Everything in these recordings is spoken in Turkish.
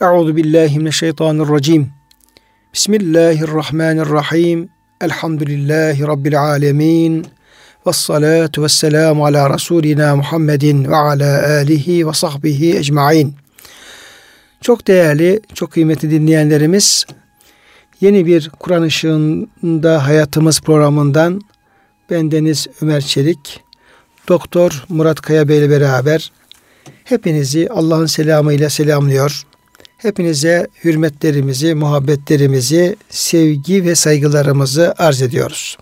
Euzu billahi mineşşeytanirracim. Bismillahirrahmanirrahim. Elhamdülillahi rabbil alamin. Ves salatu vesselamu ala rasulina Muhammedin ve ala alihi ve sahbihi ecmaîn. Çok değerli, çok kıymetli dinleyenlerimiz, yeni bir Kur'an ışığında hayatımız programından bendeniz Ömer Çelik, Doktor Murat Kaya Bey ile beraber hepinizi Allah'ın selamıyla selamlıyor. Hepinize hürmetlerimizi, muhabbetlerimizi, sevgi ve saygılarımızı arz ediyoruz.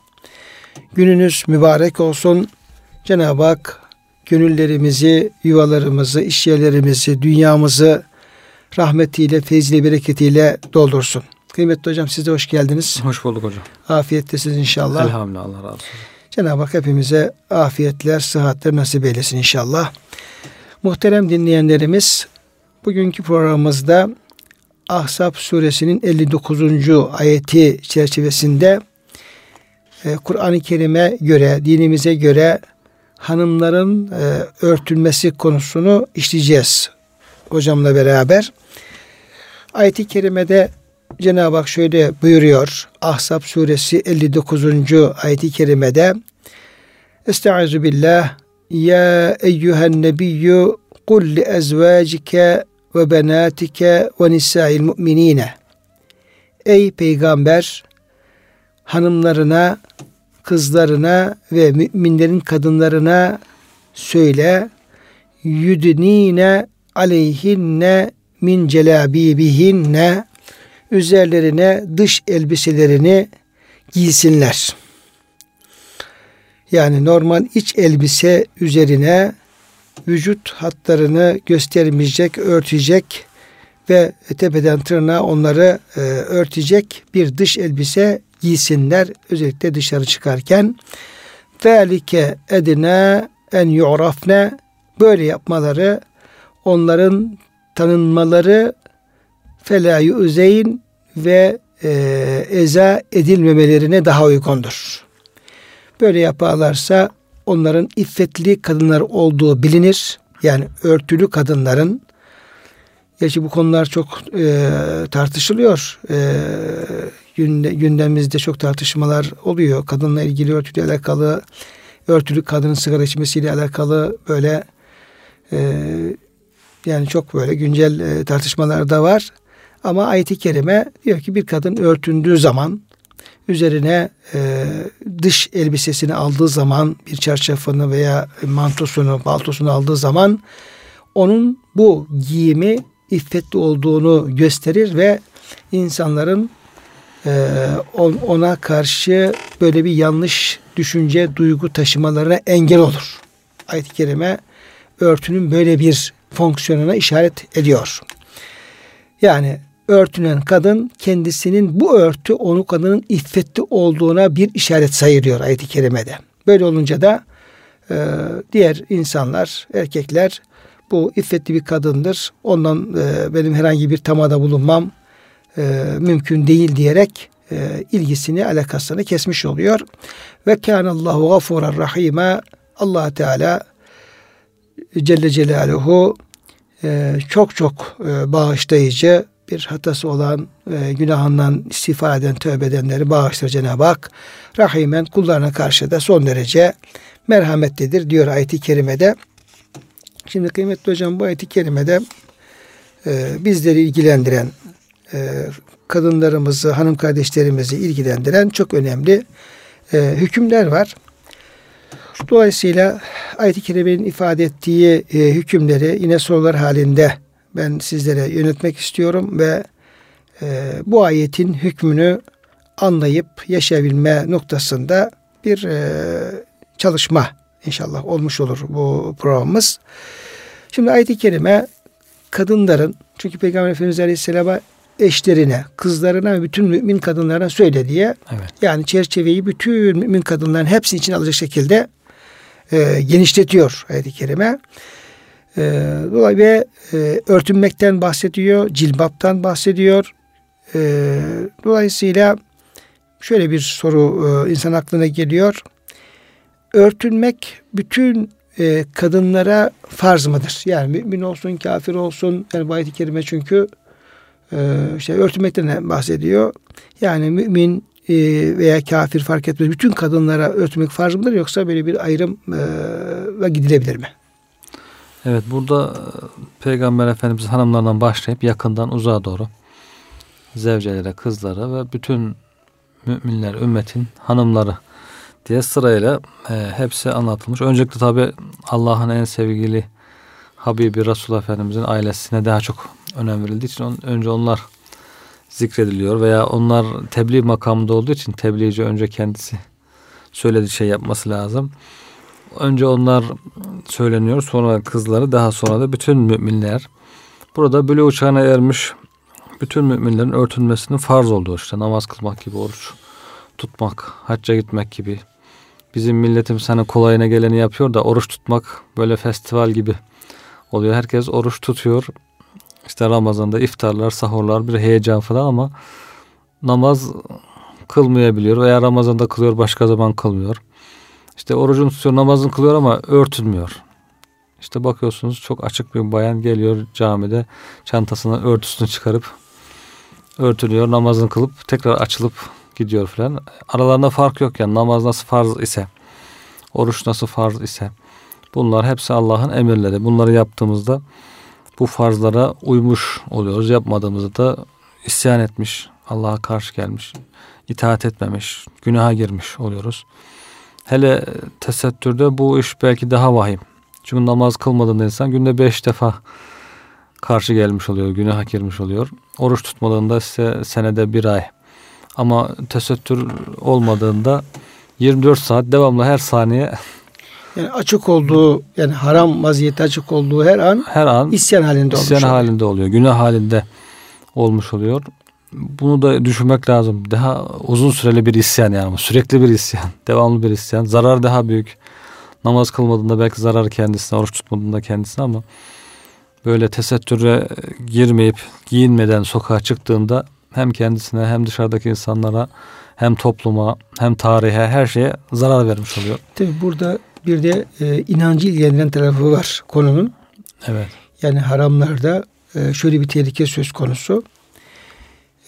Gününüz mübarek olsun. Cenab-ı Hak gönüllerimizi, yuvalarımızı, işyerlerimizi, dünyamızı rahmetiyle, feyziyle, bereketiyle doldursun. Kıymetli hocam siz de hoş geldiniz. Hoş bulduk hocam. Afiyettesiniz inşallah. Elhamdülillah Allah razı olsun. Cenab-ı Hak hepimize afiyetler, sıhhatler nasip eylesin inşallah. Muhterem dinleyenlerimiz, bugünkü programımızda Ahzab suresinin 59. ayeti çerçevesinde e, Kur'an-ı Kerim'e göre, dinimize göre hanımların e, örtülmesi konusunu işleyeceğiz hocamla beraber. Ayet-i Kerime'de Cenab-ı Hak şöyle buyuruyor. Ahzab suresi 59. ayet-i kerimede Estaizu billah Ya eyyühen nebiyyü kul li ezvacike ve benatike ve nisa'il mu'minine Ey peygamber hanımlarına, kızlarına ve müminlerin kadınlarına söyle yudnine aleyhinne min celabibihinne üzerlerine dış elbiselerini giysinler. Yani normal iç elbise üzerine vücut hatlarını göstermeyecek, örtecek ve tepeden tırnağa onları e, örtecek bir dış elbise giysinler. Özellikle dışarı çıkarken. Zalike edine en yu'rafne böyle yapmaları onların tanınmaları fela yu'zeyn ve e, eza edilmemelerine daha uygundur. Böyle yaparlarsa onların iffetli kadınlar olduğu bilinir. Yani örtülü kadınların Gerçi bu konular çok e, tartışılıyor. E, günde, gündemimizde çok tartışmalar oluyor. Kadınla ilgili örtüyle alakalı, örtülü kadının sigara içmesiyle alakalı böyle e, yani çok böyle güncel e, tartışmalar da var. Ama ayet-i kerime diyor ki bir kadın örtündüğü zaman üzerine e, dış elbisesini aldığı zaman bir çarşafını veya mantosunu, baltosunu aldığı zaman onun bu giyimi iffetli olduğunu gösterir ve insanların e, ona karşı böyle bir yanlış düşünce, duygu taşımalarına engel olur. Ayet-i Kerime örtünün böyle bir fonksiyonuna işaret ediyor. Yani örtünen kadın kendisinin bu örtü onu kadının iffetli olduğuna bir işaret sayılıyor ayet-i kerimede. Böyle olunca da e, diğer insanlar, erkekler bu iffetli bir kadındır. Ondan e, benim herhangi bir tamada bulunmam e, mümkün değil diyerek e, ilgisini, alakasını kesmiş oluyor. Ve kânallahu gafûran rahîmâ allah Teala Celle Celaluhu e, çok çok e, bağışlayıcı bir hatası olan e, günahından istiğfar eden, tövbe edenleri bağışlar Cenab-ı Hak. Rahimen kullarına karşı da son derece merhametlidir diyor ayeti kerimede. Şimdi kıymetli hocam bu ayeti kerimede e, bizleri ilgilendiren, e, kadınlarımızı, hanım kardeşlerimizi ilgilendiren çok önemli e, hükümler var. Dolayısıyla ayet-i kerimenin ifade ettiği e, hükümleri yine sorular halinde ben sizlere yönetmek istiyorum ve e, bu ayetin hükmünü anlayıp yaşayabilme noktasında bir e, çalışma inşallah olmuş olur bu programımız. Şimdi ayet-i kerime kadınların çünkü Peygamber Efendimiz Aleyhisselam'a eşlerine, kızlarına ve bütün mümin kadınlarına söyle diye evet. yani çerçeveyi bütün mümin kadınların hepsi için alacak şekilde e, genişletiyor ayet-i kerime. E, dolayısıyla e, örtünmekten bahsediyor, cilbaptan bahsediyor. E, dolayısıyla şöyle bir soru e, insan aklına geliyor. Örtünmek bütün e, kadınlara farz mıdır? Yani mümin olsun, kafir olsun. Yani bu ayet-i kerime çünkü e, işte örtünmekten bahsediyor. Yani mümin e, veya kafir fark etmez. Bütün kadınlara örtmek farz mıdır yoksa böyle bir ayrım e, gidilebilir mi? Evet burada e, Peygamber Efendimiz hanımlardan başlayıp yakından uzağa doğru zevcelere, kızlara ve bütün müminler, ümmetin hanımları diye sırayla e, hepsi anlatılmış. Öncelikle tabi Allah'ın en sevgili Habibi Resul Efendimizin ailesine daha çok önem verildiği için on, önce onlar zikrediliyor veya onlar tebliğ makamında olduğu için tebliğci önce kendisi söylediği şey yapması lazım. Önce onlar söyleniyor sonra kızları daha sonra da bütün müminler. Burada böyle uçağına ermiş bütün müminlerin örtünmesinin farz olduğu işte namaz kılmak gibi oruç tutmak, hacca gitmek gibi. Bizim milletim sana kolayına geleni yapıyor da oruç tutmak böyle festival gibi oluyor. Herkes oruç tutuyor. İşte Ramazan'da iftarlar, sahurlar bir heyecan falan ama namaz kılmayabiliyor veya Ramazan'da kılıyor başka zaman kılmıyor. İşte orucunu tutuyor, namazını kılıyor ama örtünmüyor. İşte bakıyorsunuz çok açık bir bayan geliyor camide çantasından örtüsünü çıkarıp örtülüyor, namazını kılıp tekrar açılıp gidiyor falan. Aralarında fark yok yani namaz nasıl farz ise, oruç nasıl farz ise bunlar hepsi Allah'ın emirleri. Bunları yaptığımızda bu farzlara uymuş oluyoruz. Yapmadığımızda da isyan etmiş, Allah'a karşı gelmiş, itaat etmemiş, günaha girmiş oluyoruz. Hele tesettürde bu iş belki daha vahim. Çünkü namaz kılmadığında insan günde beş defa karşı gelmiş oluyor, günah girmiş oluyor. Oruç tutmadığında ise senede bir ay. Ama tesettür olmadığında 24 saat devamlı her saniye yani açık olduğu yani haram vaziyette açık olduğu her an her an isyan halinde isyan oluyor. halinde oluyor. Günah halinde olmuş oluyor. Bunu da düşünmek lazım. Daha uzun süreli bir isyan yani. Sürekli bir isyan. Devamlı bir isyan. Zarar daha büyük. Namaz kılmadığında belki zarar kendisine, oruç tutmadığında kendisine ama böyle tesettüre girmeyip giyinmeden sokağa çıktığında hem kendisine hem dışarıdaki insanlara hem topluma hem tarihe her şeye zarar vermiş oluyor. Tabi burada bir de e, inancı ilgilendiren tarafı var konunun. Evet. Yani haramlarda e, şöyle bir tehlike söz konusu.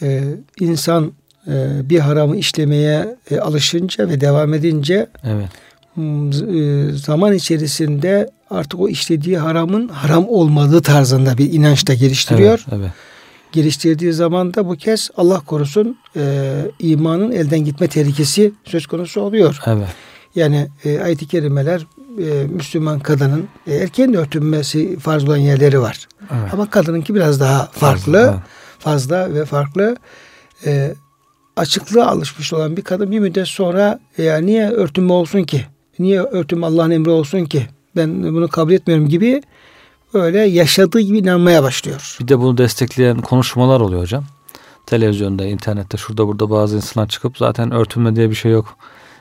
E, insan e, bir haramı işlemeye e, alışınca ve devam edince evet. e, zaman içerisinde artık o işlediği haramın haram olmadığı tarzında bir inanç da geliştiriyor. Evet, evet. Geliştirdiği zaman da bu kez Allah korusun e, imanın elden gitme tehlikesi söz konusu oluyor. Evet. Yani e, ayet-i kerimeler e, Müslüman kadının e, erkeğin de örtünmesi farz olan yerleri var. Evet. Ama kadınınki biraz daha farklı. Fazla, fazla ve farklı. E, açıklığa alışmış olan bir kadın bir müddet sonra ya niye örtünme olsun ki? Niye örtünme Allah'ın emri olsun ki? Ben bunu kabul etmiyorum gibi böyle yaşadığı gibi inanmaya başlıyor. Bir de bunu destekleyen konuşmalar oluyor hocam. Televizyonda, internette, şurada burada bazı insanlar çıkıp zaten örtünme diye bir şey yok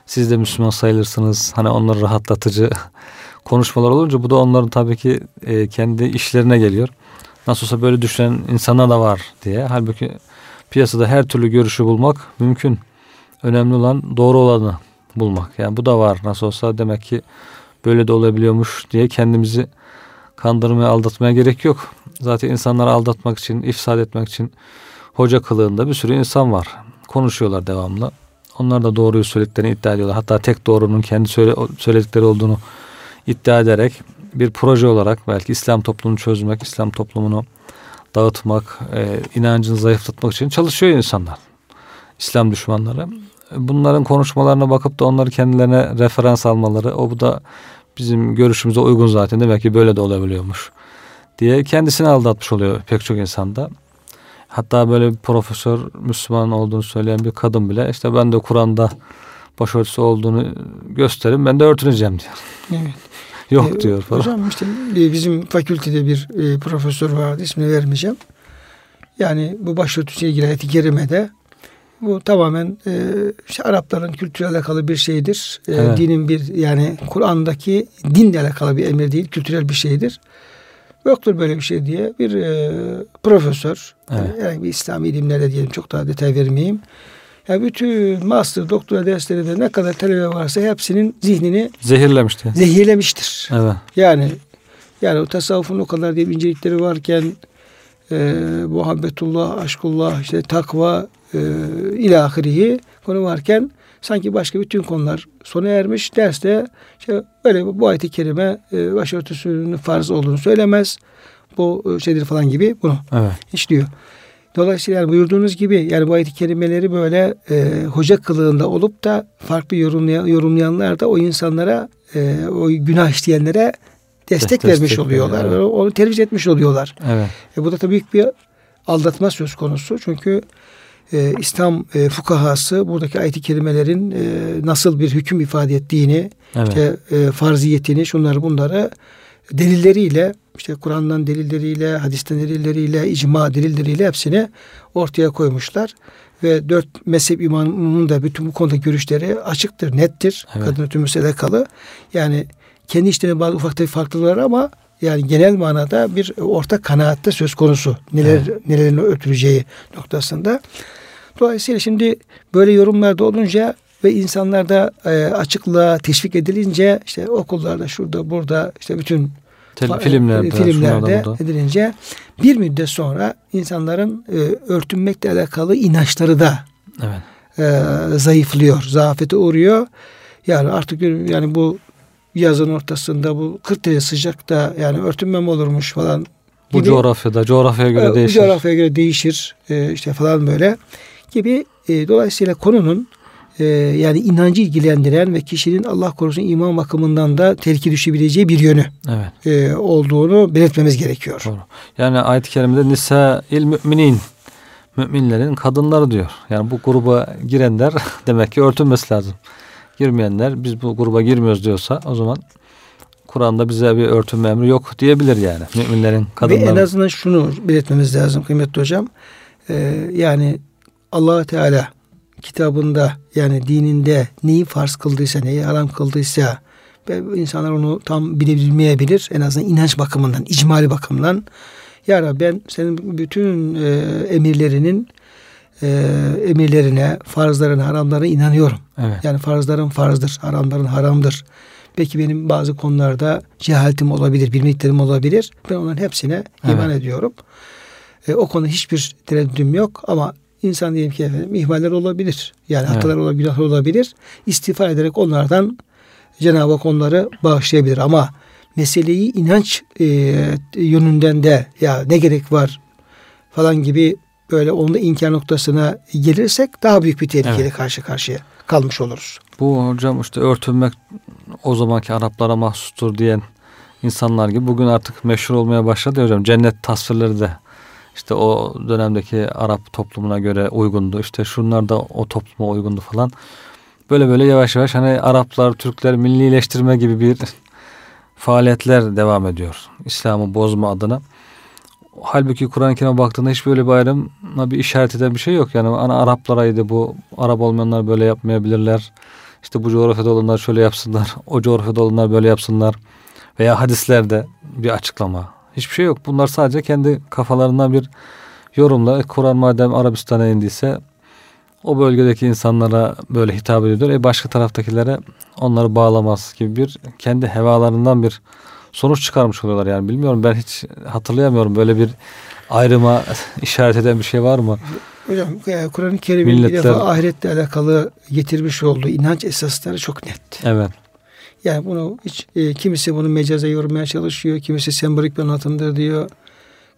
siz de Müslüman sayılırsınız. Hani onları rahatlatıcı konuşmalar olunca bu da onların tabii ki e, kendi işlerine geliyor. Nasıl olsa böyle düşünen insanlar da var diye. Halbuki piyasada her türlü görüşü bulmak mümkün. Önemli olan doğru olanı bulmak. Yani bu da var. Nasıl olsa demek ki böyle de olabiliyormuş diye kendimizi kandırmaya, aldatmaya gerek yok. Zaten insanları aldatmak için, ifsad etmek için hoca kılığında bir sürü insan var. Konuşuyorlar devamlı. Onlar da doğruyu söylediklerini iddia ediyorlar. Hatta tek doğrunun kendi söyledikleri olduğunu iddia ederek bir proje olarak belki İslam toplumunu çözmek, İslam toplumunu dağıtmak, e, inancını zayıflatmak için çalışıyor insanlar. İslam düşmanları. Bunların konuşmalarına bakıp da onları kendilerine referans almaları, o bu da bizim görüşümüze uygun zaten. Demek ki böyle de olabiliyormuş diye kendisini aldatmış oluyor pek çok insanda. Hatta böyle bir profesör Müslüman olduğunu söyleyen bir kadın bile işte ben de Kur'an'da başörtüsü olduğunu gösterin ben de örtüneceğim diyor. Evet. Yok ee, diyor falan. Hocam işte bizim fakültede bir e, profesör vardı ismini vermeyeceğim. Yani bu başörtüsüyle ilgili ayet-i kerimede bu tamamen e, işte Arapların kültürel alakalı bir şeydir. E, evet. Dinin bir yani Kur'an'daki dinle alakalı bir emir değil, kültürel bir şeydir. Yoktur böyle bir şey diye bir e, profesör, evet. yani bir İslami ilimlerde diyelim çok daha detay vermeyeyim. Yani bütün master, doktora derslerinde ne kadar talebe varsa hepsinin zihnini zehirlemiştir. Zehirlemiştir. Evet. Yani yani o tasavvufun o kadar diye incelikleri varken e, muhabbetullah, aşkullah, işte takva e, ilahirihi konu varken sanki başka bütün konular sona ermiş. Derste işte öyle bu ayet-i kerime e, başörtüsünün farz olduğunu söylemez. Bu e, şeydir falan gibi bunu evet. işliyor. Dolayısıyla yani buyurduğunuz gibi yani bu ayet-i kerimeleri böyle e, hoca kılığında olup da farklı yorumlayan, yorumlayanlar da o insanlara e, o günah işleyenlere destek, destek vermiş oluyorlar. Evet. Onu tercih etmiş oluyorlar. Evet. E, bu da tabii büyük bir aldatma söz konusu. Çünkü e, İslam e, fukahası buradaki ayet-i kerimelerin e, nasıl bir hüküm ifade ettiğini, evet. işte e, farziyetini, şunları bunları delilleriyle işte Kur'an'dan delilleriyle, hadisten delilleriyle, icma delilleriyle hepsini ortaya koymuşlar. Ve dört mezhep imamının da bütün bu konuda görüşleri açıktır, nettir. Evet. Kadın ötü müselekalı. Yani kendi işlerine bazı ufak tefek farklılıklar ama yani genel manada bir ortak kanaatte söz konusu. Neler evet. nelerin ötüreceği noktasında. Dolayısıyla şimdi böyle yorumlarda olunca ve insanlarda e, açıklığa teşvik edilince işte okullarda şurada burada işte bütün Tel, filmlerde, filmlerde edilince bir müddet sonra insanların e, örtünmekle alakalı inançları da evet. e, zayıflıyor, zafiyete uğruyor. Yani artık yani bu yazın ortasında bu 40 derece sıcakta yani örtünmem olurmuş falan. Gibi. Bu coğrafyada, coğrafyaya göre e, değişir. Coğrafyaya göre değişir e, işte falan böyle gibi. E, dolayısıyla konunun e, yani inancı ilgilendiren ve kişinin Allah korusun iman bakımından da tehlike düşebileceği bir yönü evet. e, olduğunu belirtmemiz gerekiyor. Doğru. Yani ayet-i kerimede nisa il müminin müminlerin kadınları diyor. Yani bu gruba girenler demek ki örtünmesi lazım. Girmeyenler biz bu gruba girmiyoruz diyorsa o zaman Kur'an'da bize bir örtünme emri yok diyebilir yani. Müminlerin kadınları. Ve en azından şunu belirtmemiz lazım kıymetli hocam. Ee, yani allah Teala kitabında yani dininde neyi farz kıldıysa, neyi haram kıldıysa ve insanlar onu tam bilebilmeyebilir. En azından inanç bakımından, icmali bakımdan. Ya Rabbi ben senin bütün e, emirlerinin e, emirlerine, farzlarına, haramlarına inanıyorum. Evet. Yani farzların farzdır, haramların haramdır. Belki benim bazı konularda cehaletim olabilir, bilmeklerim olabilir. Ben onların hepsine evet. iman ediyorum. E, o konuda hiçbir tereddüdüm yok ama insan diyelim ki efendim ihmaller olabilir. Yani evet. hatalar olabilir, günahlar olabilir. İstiğfar ederek onlardan Cenab-ı Hak onları bağışlayabilir ama meseleyi inanç e, yönünden de ya ne gerek var falan gibi böyle onun da inkar noktasına gelirsek daha büyük bir tehlikeyle evet. karşı karşıya kalmış oluruz. Bu hocam işte örtünmek o zamanki Araplara mahsustur diyen insanlar gibi bugün artık meşhur olmaya başladı hocam. Cennet tasvirleri de işte o dönemdeki Arap toplumuna göre uygundu. İşte şunlar da o topluma uygundu falan. Böyle böyle yavaş yavaş hani Araplar, Türkler millileştirme gibi bir faaliyetler devam ediyor. İslam'ı bozma adına. Halbuki Kur'an-ı Kerim'e baktığında hiç böyle bir ayrıma bir işaret eden bir şey yok. Yani ana Araplaraydı bu. Arap olmayanlar böyle yapmayabilirler. İşte bu coğrafyada olanlar şöyle yapsınlar. O coğrafyada olanlar böyle yapsınlar. Veya hadislerde bir açıklama. Hiçbir şey yok. Bunlar sadece kendi kafalarından bir yorumla. Kur'an madem Arabistan'a indiyse o bölgedeki insanlara böyle hitap ediyor. E başka taraftakilere onları bağlamaz gibi bir kendi hevalarından bir sonuç çıkarmış oluyorlar yani. Bilmiyorum ben hiç hatırlayamıyorum böyle bir ayrıma işaret eden bir şey var mı? Hocam e, Kur'an-ı Kerim'in Milletler... bir defa ahiretle alakalı getirmiş olduğu inanç esasları çok net. Evet. Yani bunu hiç e, kimisi bunu mecaza yormaya çalışıyor. Kimisi sembolik bir anlatımdır diyor.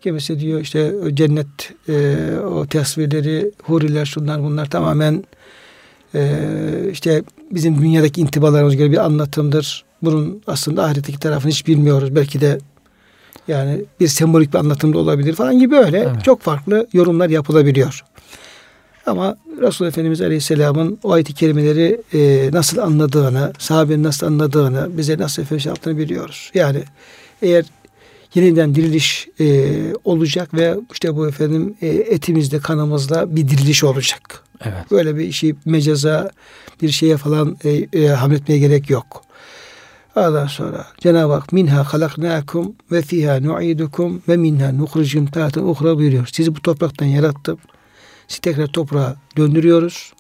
Kimisi diyor işte cennet e, o tasvirleri, huriler şunlar bunlar tamamen e, işte bizim dünyadaki intibalarımız göre bir anlatımdır. Bunun aslında ahiretteki tarafını hiç bilmiyoruz. Belki de yani bir sembolik bir anlatımda olabilir falan gibi öyle evet. çok farklı yorumlar yapılabiliyor. Ama Resul Efendimiz Aleyhisselam'ın o ayet-i kerimeleri e, nasıl anladığını, sahabenin nasıl anladığını, bize nasıl efendim yaptığını biliyoruz. Yani eğer yeniden diriliş e, olacak ve işte bu efendim e, etimizde, kanımızda bir diriliş olacak. Evet. Böyle bir işi mecaza, bir şeye falan e, e, hamletmeye gerek yok. Ondan sonra Cenab-ı Hak minha halaknakum ve fiha nu'idukum ve minha nukhrijukum taten uhra buyuruyor. Sizi bu topraktan yarattım. Tekrar toprağa döndürüyoruz.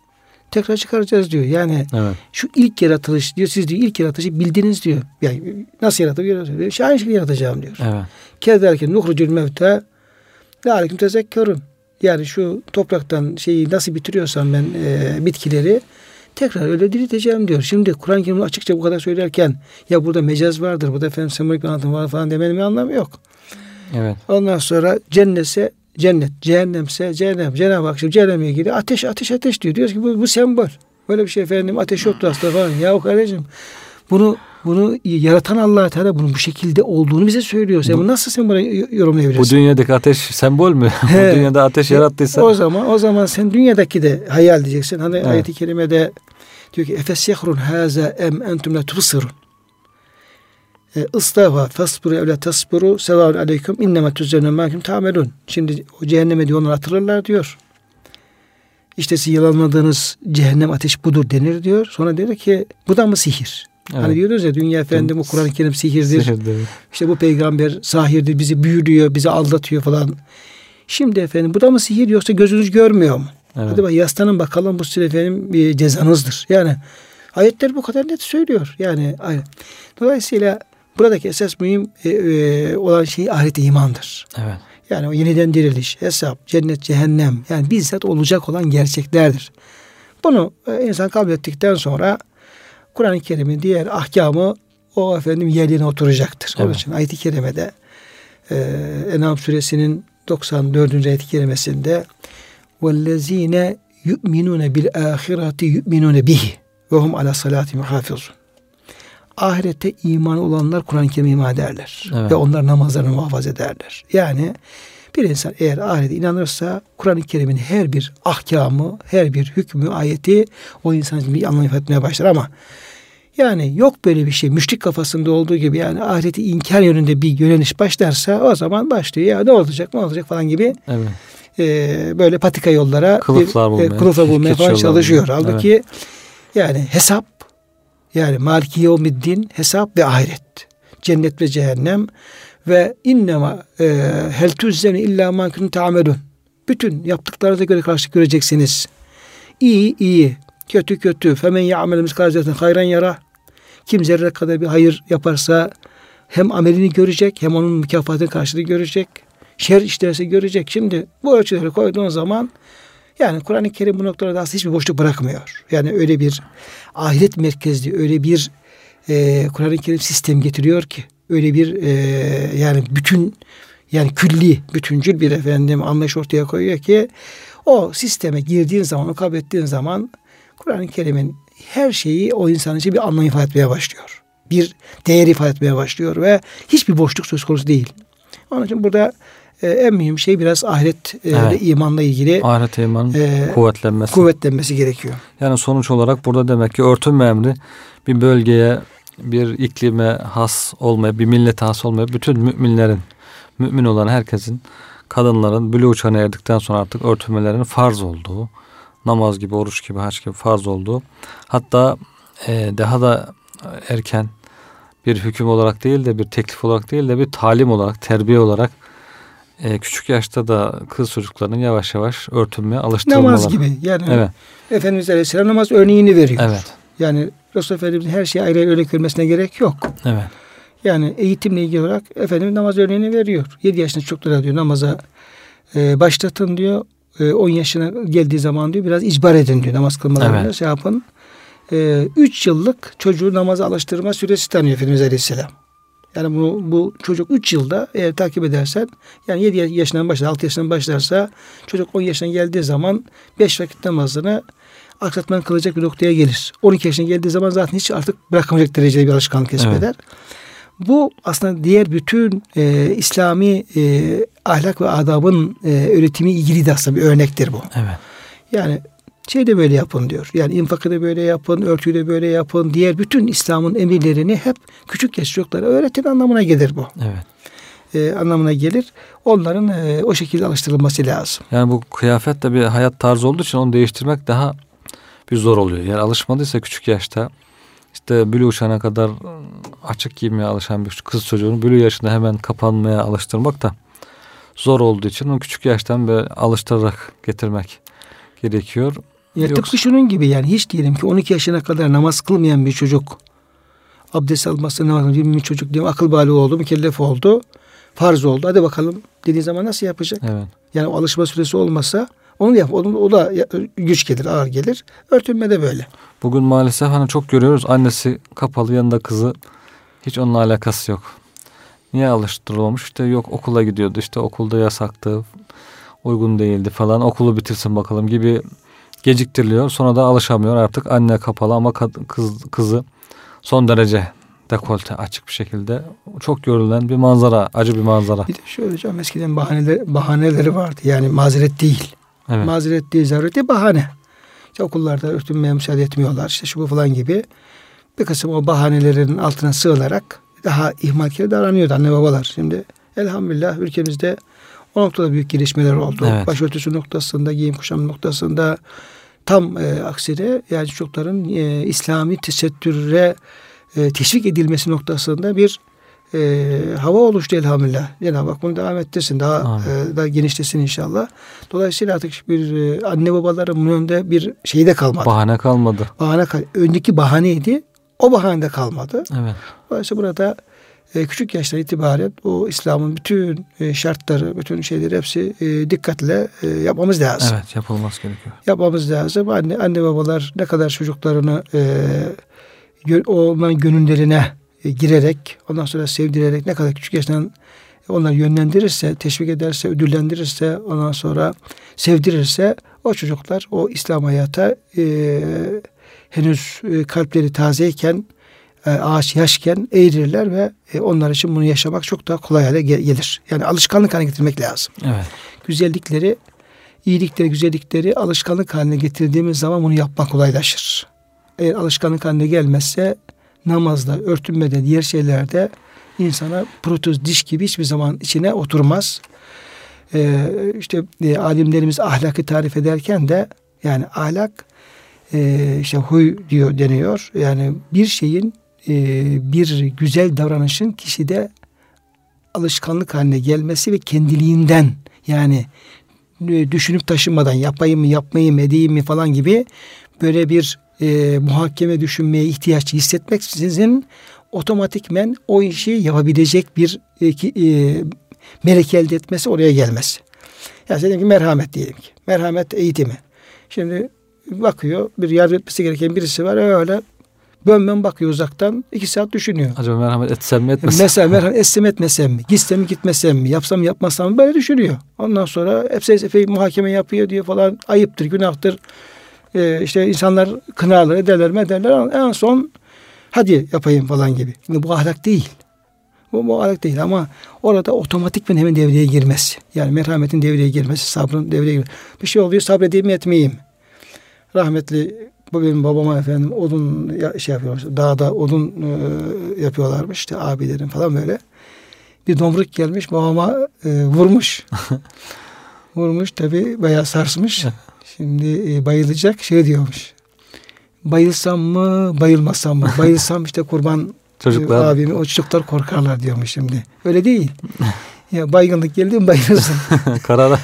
Tekrar çıkaracağız diyor. Yani evet. şu ilk yaratılış diyor. Siz diyor ilk yaratılışı bildiniz diyor. Yani nasıl yaratılıyor? Şey aynı şekilde yaratacağım diyor. Evet. Kezerken nuhrucul mevte Lâlekum tezekkerun. Yani şu topraktan şeyi nasıl bitiriyorsam ben e, bitkileri tekrar öyle dirilteceğim diyor. Şimdi Kur'an-ı Kerim'i açıkça bu kadar söylerken ya burada mecaz vardır, burada efendim sembolik bir anlatım var falan demenin bir anlamı yok. Evet. Ondan sonra cennetse cennet, cehennemse cehennem. Cenab-ı Hak şimdi cehennemle ilgili ateş, ateş, ateş diyor. Diyoruz ki bu, bu sembol. Böyle bir şey efendim ateş yoktu aslında falan. Ya kardeşim bunu bunu yaratan allah Teala bunun bu şekilde olduğunu bize söylüyor. Sen bu, nasıl sen bunu yorumlayabilirsin? Bu dünyadaki ateş sembol mü? bu dünyada ateş yarattıysa. O zaman o zaman sen dünyadaki de hayal diyeceksin. Hani evet. ayet-i kerimede diyor ki efes yahrun haza em entum la tubsirun. Istafa fasburu evle tasburu sevaun aleyküm inneme tüzzevne mahkum tamelun. Şimdi o cehenneme diyor onlar atılırlar diyor. İşte siz yalanladığınız cehennem ateş budur denir diyor. Sonra dedi ki bu da mı sihir? Hani evet. Hani diyoruz ya dünya efendim bu Kur'an-ı Kerim sihirdir. sihirdir. İşte bu peygamber sahirdir bizi büyülüyor bizi aldatıyor falan. Şimdi efendim bu da mı sihir yoksa gözünüz görmüyor mu? Evet. Hadi bak yaslanın bakalım bu sizin efendim bir cezanızdır. Yani ayetler bu kadar net söylüyor. Yani dolayısıyla buradaki esas mühim e, e, olan şey ahiret imandır. Evet. Yani o yeniden diriliş, hesap, cennet, cehennem yani bizzat olacak olan gerçeklerdir. Bunu e, insan kabul ettikten sonra Kur'an-ı Kerim'in diğer ahkamı o efendim yerine oturacaktır. Evet. Onun için ayet-i kerimede e, Enam suresinin 94. ayet-i kerimesinde وَالَّذ۪ينَ يُؤْمِنُونَ بِالْآخِرَةِ يُؤْمِنُونَ بِهِ وَهُمْ عَلَى صَلَاتِ مُحَافِظُونَ Ahirette iman olanlar Kur'an-ı Kerim'e iman ederler. Evet. Ve onlar namazlarını muhafaza ederler. Yani bir insan eğer ahirete inanırsa Kur'an-ı Kerim'in her bir ahkamı, her bir hükmü, ayeti o insan için bir anlam ifade etmeye başlar ama yani yok böyle bir şey. Müşrik kafasında olduğu gibi yani ahireti inkar yönünde bir yöneliş başlarsa o zaman başlıyor. Ya ne olacak ne olacak falan gibi. Evet. E, böyle patika yollara kılıflar e, bulmaya, e, kılıflar bulmaya falan çalışıyor. Halbuki evet. yani hesap yani Maliki Yevmiddin hesap ve ahiret. Cennet ve cehennem ve innema e, hel tuzzeni illa ma kuntum Bütün yaptıklarınıza göre karşılık göreceksiniz. İyi iyi, kötü kötü. Femen ya'mel miskal zerratin hayran yara. Kim zerre kadar bir hayır yaparsa hem amelini görecek hem onun mükafatını karşılığı görecek. Şer işlerse görecek. Şimdi bu ölçüleri koyduğun zaman yani Kur'an-ı Kerim bu noktada aslında hiçbir boşluk bırakmıyor. Yani öyle bir ahiret merkezli, öyle bir e, Kur'an-ı Kerim sistem getiriyor ki öyle bir e, yani bütün yani külli, bütüncül bir efendim anlayış ortaya koyuyor ki o sisteme girdiğin zaman, o kabul ettiğin zaman Kur'an-ı Kerim'in her şeyi o insan için bir anlam ifade etmeye başlıyor. Bir değer ifade etmeye başlıyor ve hiçbir boşluk söz konusu değil. Onun için burada e, en mühim şey biraz ahiret e, evet. imanla ilgili ahiret imanın e, kuvvetlenmesi. kuvvetlenmesi gerekiyor. Yani sonuç olarak burada demek ki örtünme emri bir bölgeye bir iklime has olmaya, bir millete has olmaya bütün müminlerin, mümin olan herkesin kadınların bülü uçağına erdikten sonra artık örtünmelerinin farz olduğu, namaz gibi, oruç gibi, haç gibi farz olduğu, hatta e, daha da erken bir hüküm olarak değil de bir teklif olarak değil de bir talim olarak, terbiye olarak e, küçük yaşta da kız çocuklarının yavaş yavaş örtünmeye alıştırılmaları. Namaz gibi. Yani evet. Efendimiz Aleyhisselam namaz örneğini veriyor. Evet. Yani Resul Efendimiz'in her şeyi ayrı ayrı örnek vermesine gerek yok. Evet. Yani eğitimle ilgili olarak Efendimiz namaz örneğini veriyor. 7 yaşında çocuklara diyor namaza e, başlatın diyor. E, 10 yaşına geldiği zaman diyor biraz icbar edin diyor namaz kılmalarını evet. şey yapın. 3 e, yıllık çocuğu namaza alıştırma süresi tanıyor Efendimiz Aleyhisselam. Yani bu, bu çocuk 3 yılda eğer takip edersen yani 7 yaşından başlar 6 yaşından başlarsa çocuk 10 yaşına geldiği zaman 5 vakit namazını aksatman kılacak bir noktaya gelir. 12 yaşına geldiği zaman zaten hiç artık bırakamayacak derecede bir alışkanlık kesbeder. Evet. Bu aslında diğer bütün e, İslami e, ahlak ve adabın e, öğretimi ilgili de aslında bir örnektir bu. Evet. Yani şey de böyle yapın diyor. Yani infakı da böyle yapın, örtüyü de böyle yapın. Diğer bütün İslam'ın emirlerini hep küçük yaş çocuklara öğretin anlamına gelir bu. Evet. E, anlamına gelir. Onların e, o şekilde alıştırılması lazım. Yani bu kıyafet de bir hayat tarzı olduğu için onu değiştirmek daha bir zor oluyor. Yani alışmadıysa küçük yaşta işte bülü uçana kadar açık giymeye alışan bir kız çocuğunu bülü yaşında hemen kapanmaya alıştırmak da zor olduğu için onu küçük yaştan böyle alıştırarak getirmek gerekiyor. Ya Yoksa... tıpkı şunun gibi yani hiç diyelim ki 12 yaşına kadar namaz kılmayan bir çocuk abdest alması namaz bir çocuk diyelim akıl bali oldu mükellef oldu. farz oldu. Hadi bakalım dediği zaman nasıl yapacak? Evet. Yani alışma süresi olmasa onu yap. Onu, o da güç gelir, ağır gelir. Örtünme de böyle. Bugün maalesef hani çok görüyoruz annesi kapalı yanında kızı hiç onunla alakası yok. Niye alıştırılmamış? İşte yok okula gidiyordu işte okulda yasaktı uygun değildi falan okulu bitirsin bakalım gibi geciktiriliyor. Sonra da alışamıyor artık anne kapalı ama kız, kızı son derece dekolte açık bir şekilde çok görülen bir manzara, acı bir manzara. Bir de şöyle hocam eskiden bahaneleri, bahaneleri vardı. Yani mazeret değil. Evet. Mazeret değil, zaruret değil, bahane. İşte okullarda örtünmeye müsaade etmiyorlar. İşte şu bu falan gibi. Bir kısım o bahanelerin altına sığınarak daha ihmalkar davranıyordu anne babalar. Şimdi elhamdülillah ülkemizde o noktada büyük gelişmeler oldu. Evet. Başörtüsü noktasında, giyim kuşam noktasında tam e, aksine yani çocukların e, İslami tesettüre e, teşvik edilmesi noktasında bir e, hava oluştu elhamdülillah. Cenab-ı Hak bunu devam ettirsin. Daha e, daha genişlesin inşallah. Dolayısıyla artık bir e, anne babaların önünde bir şey de kalmadı. Bahane kalmadı. Bahane kal önceki bahaneydi. O bahane de kalmadı. Evet. Dolayısıyla burada e, küçük yaştan itibaren o İslam'ın bütün e, şartları, bütün şeyleri hepsi e, dikkatle e, yapmamız lazım. Evet, yapılması gerekiyor. Yapmamız lazım. Anne anne babalar ne kadar çocuklarını e, onların gönüllerine e, girerek, ondan sonra sevdirerek ne kadar küçük yaştan onları yönlendirirse, teşvik ederse, ödüllendirirse, ondan sonra sevdirirse o çocuklar o İslam hayata e, henüz e, kalpleri tazeyken e, ağaç yaşken eğrilirler ve e, onlar için bunu yaşamak çok daha kolay hale gelir. Yani alışkanlık haline getirmek lazım. Evet. Güzellikleri, iyilikleri, güzellikleri alışkanlık haline getirdiğimiz zaman bunu yapmak kolaylaşır. Eğer alışkanlık haline gelmezse namazda, örtünmede, diğer şeylerde insana protez diş gibi hiçbir zaman içine oturmaz. Ee, işte e, alimlerimiz ahlakı tarif ederken de yani ahlak e, işte huy diyor deniyor. Yani bir şeyin e, bir güzel davranışın kişide alışkanlık haline gelmesi ve kendiliğinden yani e, düşünüp taşınmadan yapayım mı yapmayayım mı edeyim mi falan gibi böyle bir e, muhakeme düşünmeye ihtiyaç hissetmek sizin otomatikmen o işi yapabilecek bir e, e, melek elde etmesi oraya gelmez. Yani diyelim ki merhamet diyelim ki. Merhamet eğitimi. Şimdi bakıyor bir yardım etmesi gereken birisi var öyle bön bön bakıyor uzaktan iki saat düşünüyor. Acaba merhamet etsem mi etmesem Mesela merhamet etsem etmesem mi? Gitsem mi gitmesem mi? Yapsam yapmasam mı? Böyle düşünüyor. Ondan sonra hepsi epey muhakeme yapıyor diyor falan. Ayıptır, günahtır. Ee, işte insanlar kınarlar, ederler mi ederler. En son hadi yapayım falan gibi. Şimdi bu ahlak değil. Bu, bu ahlak değil ama orada otomatik hemen devreye girmesi. Yani merhametin devreye girmesi, sabrın devreye girmesi. Bir şey oluyor sabredeyim mi etmeyeyim. Rahmetli bu benim babama efendim odun şey yapıyorlar. Dağda odun e, yapıyorlarmış işte abilerin falan böyle. Bir domruk gelmiş babama e, vurmuş. vurmuş tabi bayağı sarsmış. Şimdi e, bayılacak şey diyormuş. Bayılsam mı bayılmasam mı? Bayılsam işte kurban Çocuklar. E, abimi o çocuklar korkarlar diyormuş şimdi. Öyle değil. Ya baygınlık geldi mi bayılırsın. Karara.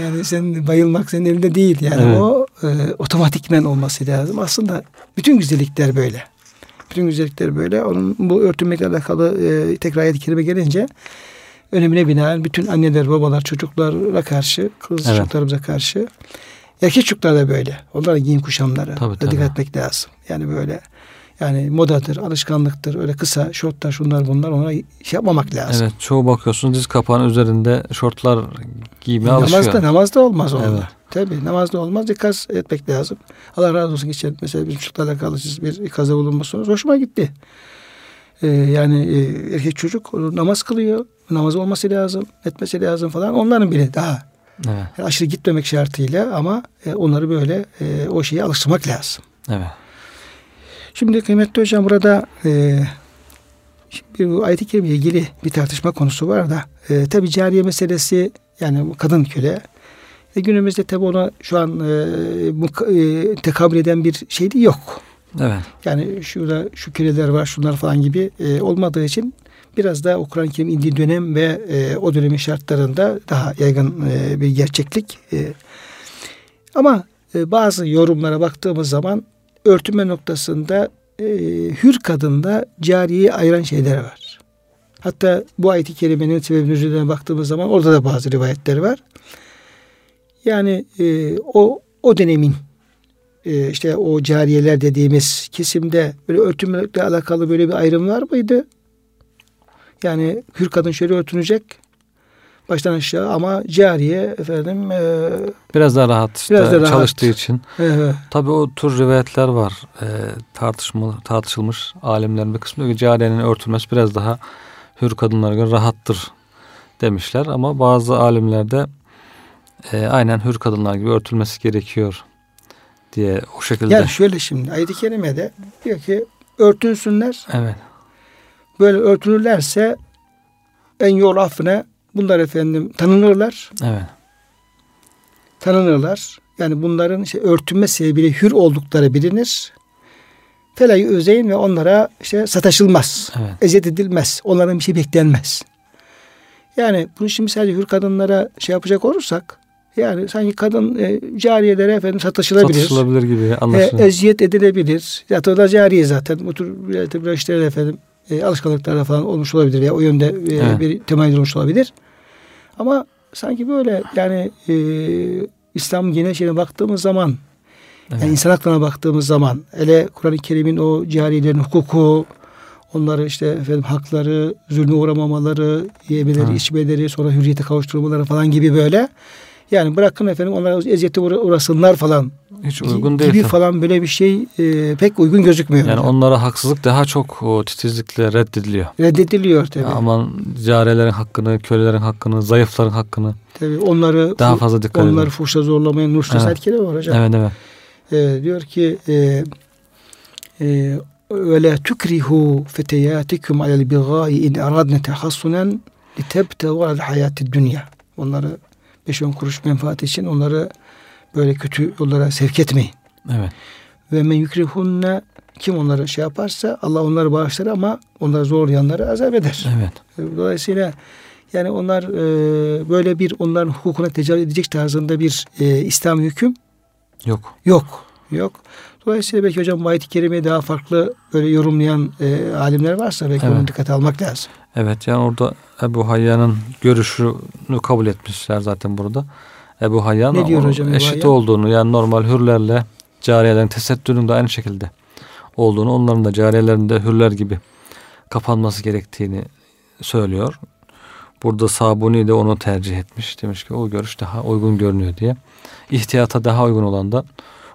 Yani sen bayılmak senin elinde değil. Yani evet. o e, otomatikmen olması lazım. Aslında bütün güzellikler böyle. Bütün güzellikler böyle. Onun bu örtünmekle alakalı e, tekrar ayet-i kerime gelince önemine binaen bütün anneler, babalar, çocuklara karşı, kız evet. çocuklarımıza karşı erkek çocuklar da böyle. Onlara giyim kuşamları tabii, tabii. dikkat etmek lazım. Yani böyle yani modadır, alışkanlıktır. Öyle kısa şortlar şunlar bunlar ona şey yapmamak lazım. Evet çoğu bakıyorsunuz diz kapağının üzerinde şortlar giymeye namazda, alışıyor. Namazda olmaz onlar. Evet. Tabii namazda olmaz. Dikkat etmek lazım. Allah razı olsun geçen mesela bizim çocuklarla alakalı bir ikazda bulunması hoşuma gitti. Ee, yani e, erkek çocuk namaz kılıyor. Namaz olması lazım. Etmesi lazım falan. Onların bile daha evet. yani aşırı gitmemek şartıyla ama e, onları böyle e, o şeye alıştırmak lazım. Evet. Şimdi kıymetli hocam burada e, şimdi bu ayet-i kerime ilgili bir tartışma konusu var da e, tabi cariye meselesi yani kadın köle e, günümüzde tabi ona şu an e, e, tekabül eden bir şey de yok. Evet. Yani şurada şu köleler var şunlar falan gibi e, olmadığı için biraz da o Kur'an-ı Kerim indiği dönem ve e, o dönemin şartlarında daha yaygın e, bir gerçeklik. E, ama e, bazı yorumlara baktığımız zaman örtünme noktasında e, hür kadında cariyeyi ayıran şeyler var. Hatta bu ayet-i kerimenin sebebinin üzerine baktığımız zaman orada da bazı rivayetler var. Yani e, o o dönemin e, işte o cariyeler dediğimiz kesimde böyle örtünmekle alakalı böyle bir ayrım var mıydı? Yani hür kadın şöyle örtünecek baştan aşağı ama cariye efendim e, biraz daha rahat işte biraz da rahat. çalıştığı için. e, Tabii o tür rivayetler var. E, tartışma, tartışılmış alimlerin bir kısmı diyor ki cariyenin örtülmesi biraz daha hür kadınlara göre rahattır demişler ama bazı alimler de e, aynen hür kadınlar gibi örtülmesi gerekiyor diye o şekilde. yani şöyle şimdi ayet-i kerimede diyor ki örtünsünler Evet. böyle örtünürlerse en yol affına bunlar efendim tanınırlar Evet. tanınırlar. Yani bunların işte örtünme sebebiyle hür oldukları bilinir. Felayı özeyin ve onlara işte sataşılmaz. Evet. Eziyet edilmez. Onlardan bir şey beklenmez. Yani bunu şimdi sadece hür kadınlara şey yapacak olursak yani sanki kadın e, cariyelere efendim satışılabilir. Satışılabilir gibi E, anlaşılıyor. eziyet edilebilir. Zaten o da cariye zaten. Bu tür bir işlerde efendim e, alışkanlıklarda falan olmuş olabilir veya o yönde e, Evet. bir temayül olmuş olabilir. Ama sanki böyle yani e, İslam genel şeyine baktığımız zaman Evet. yani insan haklarına baktığımız zaman hele Kur'an-ı Kerim'in o cariyelerin hukuku onları işte efendim hakları, zulme uğramamaları, yemeleri, Ha. içmeleri, sonra hürriyete kavuşturmaları falan gibi böyle. Yani bırakın efendim onlara eziyete uğra- uğrasınlar falan Hiç uygun değil. gibi tabii. falan böyle bir şey e, pek uygun gözükmüyor. Yani onlara haksızlık daha çok o titizlikle reddediliyor. reddediliyor tabii. Aman cariyelerin hakkını, kölelerin hakkını, zayıfların hakkını tabii onları daha fazla dikkat onları edin. fuhşa zorlamayan Nur Evet. kelime var hocam. Evet evet. E, diyor ki e, e, la tukrihu feteyatikum alel bigai in aradne tehassunen litebtevu alel hayati dünya. Onları 5-10 kuruş menfaat için onları böyle kötü yollara sevk etmeyin. Evet. Ve men yukrihunne kim onları şey yaparsa Allah onları bağışlar ama onları zorlayanları azap eder. Evet. Dolayısıyla yani onlar e, böyle bir onların hukukuna tecavüz edecek tarzında bir e, İslam hüküm Yok. yok. Yok. Dolayısıyla belki hocam bu ayet-i kerimeyi daha farklı böyle yorumlayan e, alimler varsa belki Evet. onu dikkate almak lazım. Evet yani orada Ebu Hayyan'ın görüşünü kabul etmişler zaten burada. Ebu Hayyan Ne diyor hocam eşit Hayyan? olduğunu yani normal hürlerle cariyelerin tesettürün de aynı şekilde olduğunu onların da cariyelerin de hürler gibi kapanması gerektiğini söylüyor. Burada Sabuni de onu tercih etmiş. Demiş ki o görüş daha uygun görünüyor diye. İhtiyata daha uygun olan da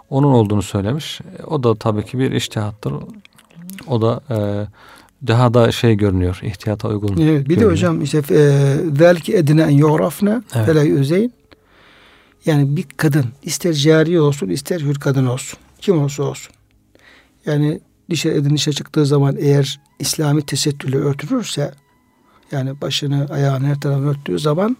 onun olduğunu söylemiş. O da tabii ki bir iştihattır. O da e, daha da şey görünüyor. ihtiyata uygun. Evet, bir de görünüyor. hocam işte belki edine en yu'rafne Evet. fela yüzeyn. Yani bir kadın ister cariye olsun ister hür kadın olsun. Kim olursa olsun. Yani dışarı edin dışarı çıktığı zaman eğer İslami tesettürle örtülürse yani başını ayağını her tarafını örttüğü zaman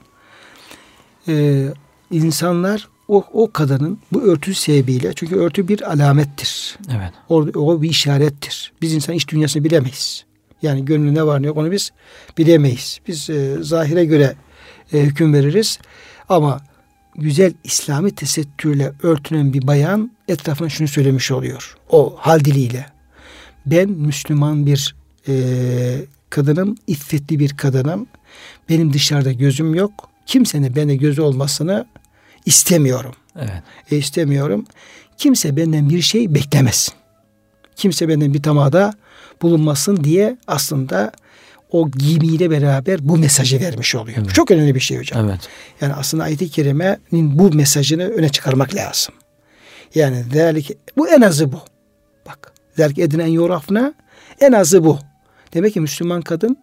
e, insanlar o, o kadının bu örtü sebebiyle çünkü örtü bir alamettir. Evet. O, o bir işarettir. Biz insan iç dünyasını bilemeyiz. Yani gönlü ne var ne yok onu biz bilemeyiz. Biz e, zahire göre e, hüküm veririz. Ama güzel İslami tesettürle örtünen bir bayan etrafına şunu söylemiş oluyor. O hal diliyle. Ben Müslüman bir e, kadınım, iffetli bir kadınım. Benim dışarıda gözüm yok. Kimsenin bende gözü olmasını istemiyorum Evet. e, istemiyorum. Kimse benden bir şey beklemesin. Kimse benden bir tamada bulunmasın diye aslında o giyimiyle beraber bu mesajı vermiş oluyor. Evet. Çok önemli bir şey hocam. Evet. Yani aslında ayet-i kerimenin bu mesajını öne çıkarmak lazım. Yani zalik, bu en azı bu. Bak. Zalik edinen yorafna en azı bu. Demek ki Müslüman kadın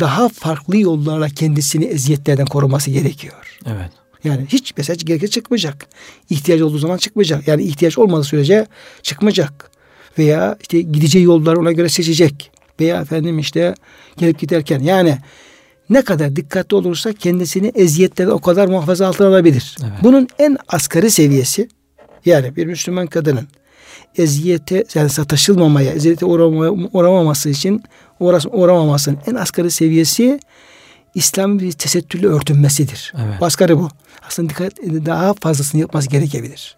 daha farklı yollarla kendisini eziyetlerden koruması gerekiyor. Evet. Yani hiç mesaj gerekirse çıkmayacak. İhtiyaç olduğu zaman çıkmayacak. Yani ihtiyaç olmadığı sürece çıkmayacak. Veya işte gideceği yolları ona göre seçecek. Veya efendim işte gelip giderken yani ne kadar dikkatli olursa kendisini eziyetlerden o kadar muhafaza altına alabilir. Evet. Bunun en asgari seviyesi yani bir Müslüman kadının eziyete yani sataşılmamaya, eziyete uğramaması için uğras, uğramamasının en asgari seviyesi İslam bir tesettürle örtünmesidir. Evet. Asgari bu. Aslında dikkat daha fazlasını yapması gerekebilir.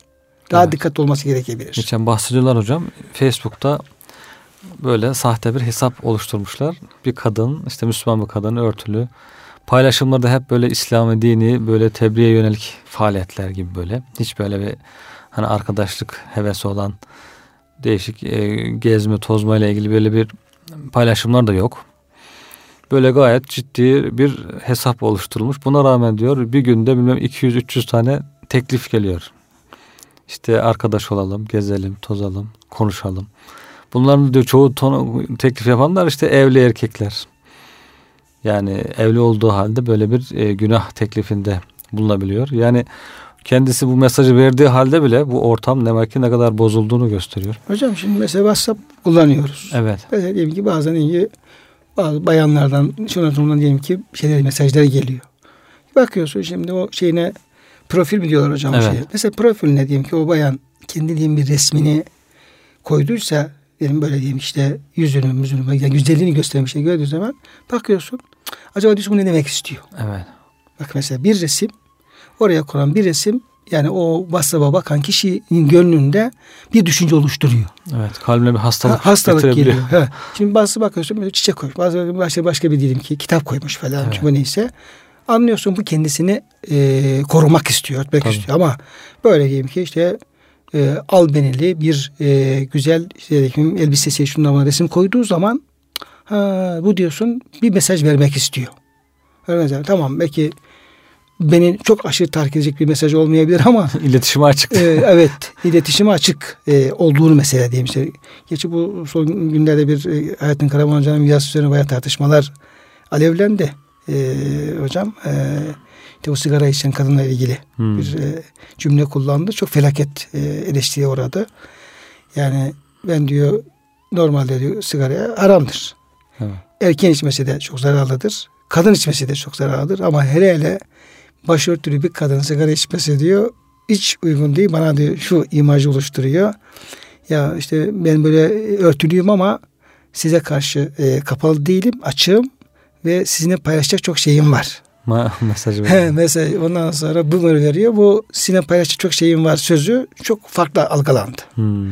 Daha Evet. dikkatli olması gerekebilir. Geçen bahsediyorlar hocam. Facebook'ta böyle sahte bir hesap oluşturmuşlar. Bir kadın işte Müslüman bir kadın örtülü. Paylaşımları da hep böyle İslami dini böyle tebliğe yönelik faaliyetler gibi böyle. Hiç böyle bir hani arkadaşlık hevesi olan değişik e, gezme tozma ile ilgili böyle bir paylaşımlar da yok. Böyle gayet ciddi bir hesap oluşturulmuş. Buna rağmen diyor bir günde bilmem 200-300 tane teklif geliyor. İşte arkadaş olalım, gezelim, tozalım, konuşalım. Bunların diyor çoğu ton, teklif yapanlar işte evli erkekler. Yani evli olduğu halde böyle bir e, günah teklifinde bulunabiliyor. Yani kendisi bu mesajı verdiği halde bile bu ortam demek ki ne kadar bozulduğunu gösteriyor. Hocam şimdi mesela WhatsApp kullanıyoruz. Evet. Mesela diyelim ki bazen iyi bazı bayanlardan şundan diyelim ki şeyler mesajlar geliyor. Bakıyorsun şimdi o şeyine profil mi diyorlar hocam evet. şeye. Mesela profil ne diyelim ki o bayan kendi diyelim bir resmini koyduysa diyelim böyle diyeyim işte yüzünü, müzünü, yani güzelliğini göstermiş şey gördüğü zaman bakıyorsun acaba diyorsun bu ne demek istiyor? Evet. Bak mesela bir resim oraya konan bir resim yani o WhatsApp'a bakan kişinin gönlünde bir düşünce oluşturuyor. Evet kalbine bir hastalık, ha, hastalık geliyor. Ha. Şimdi bazı bakıyorsun çiçek koymuş. Bazı başka, başka bir diyelim ki kitap koymuş falan. Evet. Çünkü neyse. Anlıyorsun bu kendisini e, korumak istiyor, etmek Tabii. istiyor. Ama böyle diyeyim ki işte e, albenili bir e, güzel işte, elbisesi şundan resim koyduğu zaman ha, bu diyorsun bir mesaj vermek istiyor. Öyle tamam belki beni çok aşırı tahrik edecek bir mesaj olmayabilir ama iletişime açık. E, evet, iletişime açık e, olduğunu mesela diyeyim işte. Geçi bu son günlerde bir e, Hayatın Karaman Hoca'nın mirası üzerine bayağı tartışmalar alevlendi. E, hocam e, işte o sigara içen kadınla ilgili hmm. bir e, cümle kullandı. Çok felaket e, eleştiriye uğradı. Yani ben diyor normalde diyor sigaraya haramdır. Evet. Erken içmesi de çok zararlıdır. Kadın içmesi de çok zararlıdır ama hele hele başörtülü bir kadın sigara içmesi diyor hiç uygun değil. Bana diyor şu imajı oluşturuyor. Ya işte ben böyle örtülüyüm ama size karşı e, kapalı değilim, açığım ve sizinle paylaşacak çok şeyim var. Ma mesajı veriyor. Mesela ondan sonra bu veriyor. Bu sizinle paylaşacak çok şeyim var sözü çok farklı algılandı. Hmm.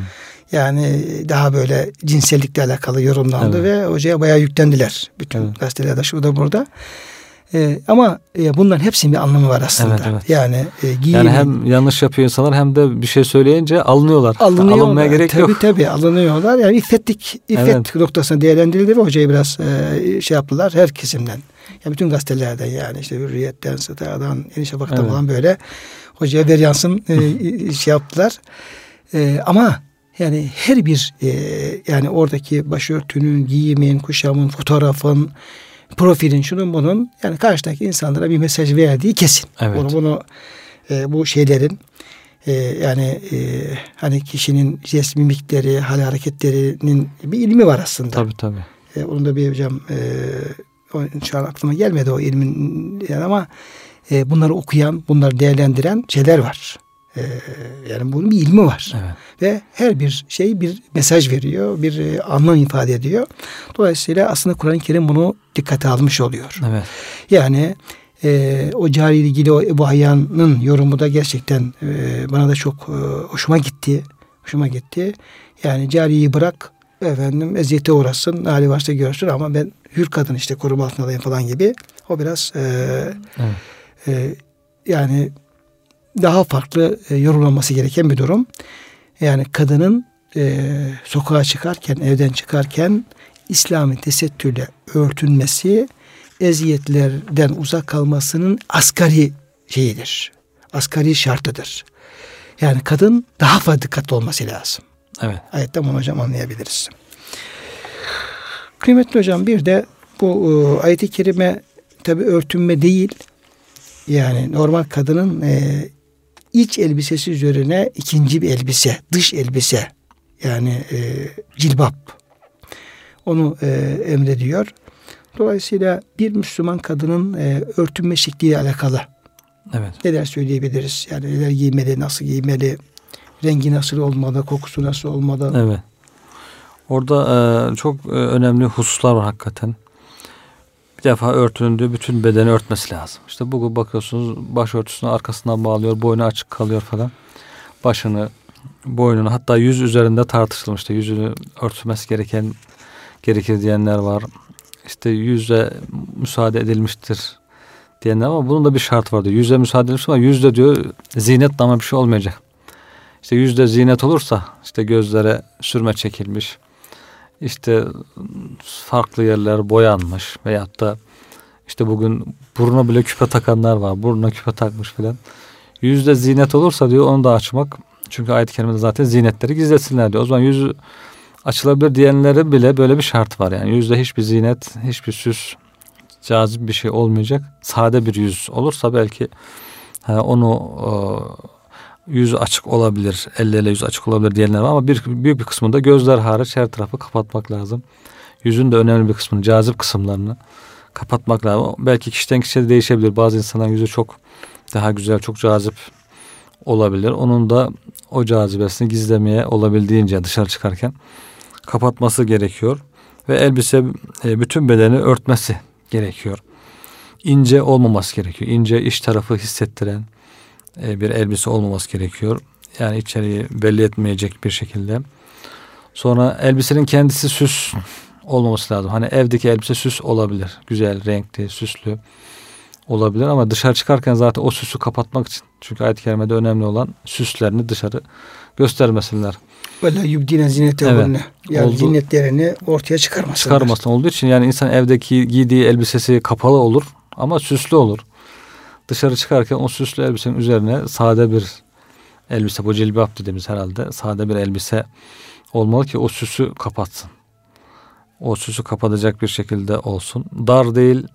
Yani daha böyle cinsellikle alakalı yorumlandı evet. ve hocaya bayağı yüklendiler. Bütün evet. gazetelerde şu da burada. E, ama e, bunların hepsinin bir anlamı var aslında. Evet, evet. Yani e, giyim, Yani hem yanlış yapıyor insanlar hem de bir şey söyleyince alınıyorlar. Alınıyorlar. Alınmaya gerek tabii, yok. Tabii tabii alınıyorlar. Yani iffetlik, iffet evet. noktasına değerlendirildi ve hocayı biraz e, şey yaptılar her kesimden. Yani bütün gazetelerden yani işte Hürriyet'ten, Star'dan, Yeni Şafak'tan evet. falan böyle hocaya ver yansın e, şey yaptılar. E, ama yani her bir e, yani oradaki başörtünün, giyimin, kuşamın, fotoğrafın, profilin şunun bunun yani karşıdaki insanlara bir mesaj verdiği kesin. Evet. Bunu, bunu e, bu şeylerin e, yani e, hani kişinin jest mimikleri, hal hareketlerinin bir ilmi var aslında. Tabii tabii. E, onun da bir hocam e, şu an aklıma gelmedi o ilmin yani ama e, bunları okuyan, bunları değerlendiren şeyler var. E, yani bunun bir ilmi var. Evet. Ve her bir şey bir mesaj veriyor, bir e, anlam ifade ediyor. Dolayısıyla aslında Kur'an-ı Kerim bunu dikkate almış oluyor. Evet. Yani e, o cari ilgili o Ebu Hayyan'ın yorumu da gerçekten e, bana da çok e, hoşuma gitti. Hoşuma gitti. Yani cariyi bırak efendim eziyete uğrasın, hali varsa görsün ama ben hür kadın işte koruma altındayım falan gibi. O biraz e, evet. e, yani daha farklı e, yorumlanması gereken bir durum. Yani kadının e, sokağa çıkarken, evden çıkarken İslami tesettürle örtünmesi eziyetlerden uzak kalmasının asgari şeyidir. Asgari şartıdır. Yani kadın daha fazla dikkatli olması lazım. Evet. Ayetten bunu hocam anlayabiliriz. Kıymetli hocam bir de bu e, ayet-i kerime tabi örtünme değil. Yani normal kadının e, iç elbisesi üzerine ikinci bir elbise, dış elbise yani e, cilbap onu e, emrediyor. Dolayısıyla bir Müslüman kadının e, örtünme şekliyle alakalı evet. neler söyleyebiliriz? Yani neler giymeli, nasıl giymeli, rengi nasıl olmalı, kokusu nasıl olmalı? Evet. Orada e, çok e, önemli hususlar var hakikaten. Bir defa örtündüğü bütün bedeni örtmesi lazım. İşte bugün bakıyorsunuz başörtüsünü arkasından bağlıyor, boynu açık kalıyor falan. Başını boynunu hatta yüz üzerinde tartışılmıştı. Yüzünü örtmesi gereken gerekir diyenler var. İşte yüze müsaade edilmiştir diyenler ama bunun da bir şart vardı. Yüze müsaade edilmiş ama yüzde diyor zinet ama bir şey olmayacak. İşte yüzde zinet olursa işte gözlere sürme çekilmiş. İşte farklı yerler boyanmış veyahut da işte bugün buruna bile küpe takanlar var. Burnuna küpe takmış filan. Yüzde zinet olursa diyor onu da açmak. Çünkü ayet-i kerimede zaten zinetleri gizlesinler diyor. O zaman yüzü açılabilir diyenlere bile böyle bir şart var. Yani yüzde hiçbir zinet, hiçbir süs, cazip bir şey olmayacak. Sade bir yüz olursa belki ha, onu o, yüzü açık olabilir, elle yüz açık olabilir diyenler var ama bir büyük bir kısmında gözler hariç her tarafı kapatmak lazım. Yüzün de önemli bir kısmını, cazip kısımlarını kapatmak lazım. Belki kişiden kişiye değişebilir. Bazı insanların yüzü çok daha güzel, çok cazip olabilir. Onun da o cazibesini gizlemeye olabildiğince dışarı çıkarken kapatması gerekiyor. Ve elbise e, bütün bedeni örtmesi gerekiyor. İnce olmaması gerekiyor. İnce iç tarafı hissettiren bir elbise olmaması gerekiyor. Yani içeriği belli etmeyecek bir şekilde. Sonra elbisenin kendisi süs olmaması lazım. Hani evdeki elbise süs olabilir. Güzel, renkli, süslü olabilir ama dışarı çıkarken zaten o süsü kapatmak için. Çünkü ayet-i kerimede önemli olan süslerini dışarı göstermesinler. Böyle yubdine zinetehunne. Evet. Yani oldu, zinetlerini ortaya çıkarmasınlar. Çıkarmasın olduğu için yani insan evdeki giydiği elbisesi kapalı olur ama süslü olur. Dışarı çıkarken o süslü elbisenin üzerine sade bir elbise bu cilbap dediğimiz herhalde sade bir elbise olmalı ki o süsü kapatsın. O süsü kapatacak bir şekilde olsun. Dar değil.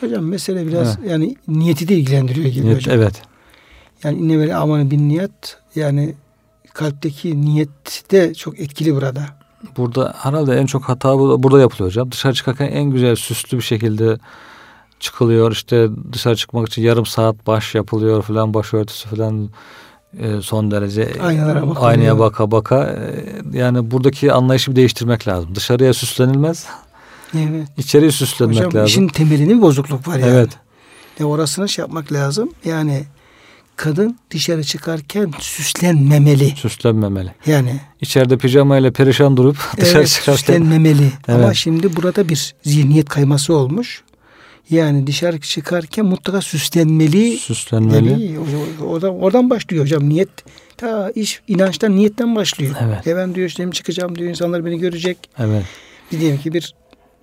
Hocam mesele biraz evet. yani niyeti de ilgilendiriyor gibi Niyet, hocam. Evet. Yani inne amanı bin niyet yani kalpteki niyet de çok etkili burada. Burada herhalde en çok hata burada yapılıyor hocam. Dışarı çıkarken en güzel süslü bir şekilde çıkılıyor. İşte dışarı çıkmak için yarım saat baş yapılıyor falan başörtüsü falan e, son derece aynaya baka baka e, yani buradaki anlayışı bir değiştirmek lazım. Dışarıya süslenilmez. Evet. İçeriye süslenmek Hocam, lazım. işin temelinde bir bozukluk var yani. Evet. E orasını şey yapmak lazım. Yani kadın dışarı çıkarken süslenmemeli. Süslenmemeli. Yani. içeride pijamayla perişan durup dışarı evet, çıkarken. Süslenmemeli. evet. Ama şimdi burada bir zihniyet kayması olmuş. Yani dışarı çıkarken mutlaka süslenmeli. Süslenmeli. Oradan, oradan başlıyor hocam niyet. Ta iş inançtan niyetten başlıyor. Evet. E ben diyor işte çıkacağım diyor insanlar beni görecek. Evet. Bir diyelim ki bir,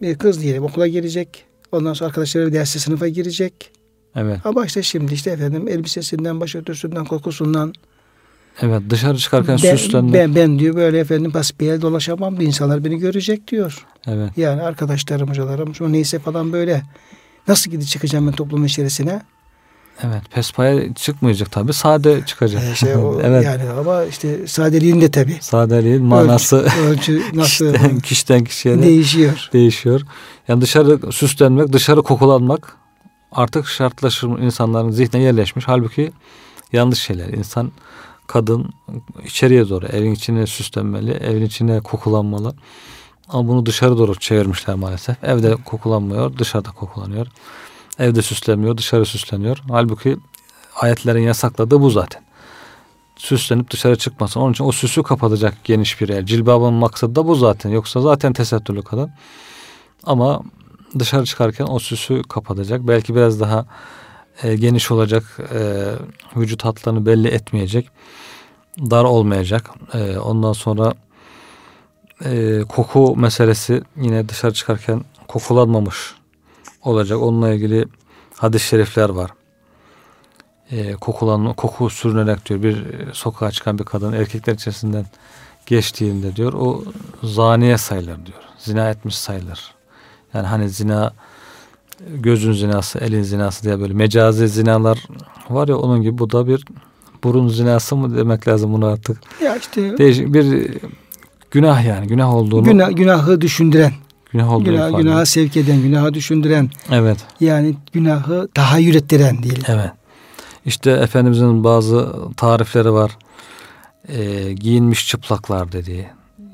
bir kız diyelim okula gelecek. Ondan sonra arkadaşları derse sınıfa girecek. Evet. Ama işte şimdi işte efendim elbisesinden, başörtüsünden, kokusundan. Evet dışarı çıkarken ben, süslenme. Ben, ben diyor böyle efendim basbiyel dolaşamam diyor. insanlar beni görecek diyor. Evet. Yani arkadaşlarım, hocalarım, şu neyse falan böyle. Nasıl gidip çıkacağım ben toplumun içerisine? Evet pespaya çıkmayacak tabi sade çıkacak. Ee, şey, o, evet. Yani ama işte sadeliğin de tabi. Sadeliğin manası ölçü, ölçü nasıl kişiden, kişiden kişiye değişiyor. Değişiyor. Yani dışarı süslenmek, dışarı kokulanmak artık şartlaşır insanların zihnine yerleşmiş. Halbuki yanlış şeyler. İnsan kadın içeriye doğru evin içine süslenmeli, evin içine kokulanmalı. Ama bunu dışarı doğru çevirmişler maalesef. Evde kokulanmıyor, dışarıda kokulanıyor. Evde süslenmiyor, dışarı süsleniyor. Halbuki ayetlerin yasakladığı bu zaten. Süslenip dışarı çıkmasın. Onun için o süsü kapatacak geniş bir yer. Cilbabın maksadı da bu zaten. Yoksa zaten tesettürlü kadın. Ama dışarı çıkarken o süsü kapatacak. Belki biraz daha e, geniş olacak. E, vücut hatlarını belli etmeyecek. Dar olmayacak. E, ondan sonra e, koku meselesi yine dışarı çıkarken kokulanmamış olacak. Onunla ilgili hadis-i şerifler var. E, kokulan, koku sürünerek diyor bir sokağa çıkan bir kadın erkekler içerisinden geçtiğinde diyor o zaniye sayılır diyor. Zina etmiş sayılır. Yani hani zina gözün zinası, elin zinası diye böyle mecazi zinalar var ya onun gibi bu da bir burun zinası mı demek lazım bunu artık. Ya işte değişik bir günah yani günah olduğunu. Günah, günahı düşündüren. Günah olduğunu günah, ifade. Günaha sevk eden, günahı düşündüren. Evet. Yani günahı tahayyül ettiren diyelim. Evet. İşte Efendimizin bazı tarifleri var. E, giyinmiş çıplaklar dediği.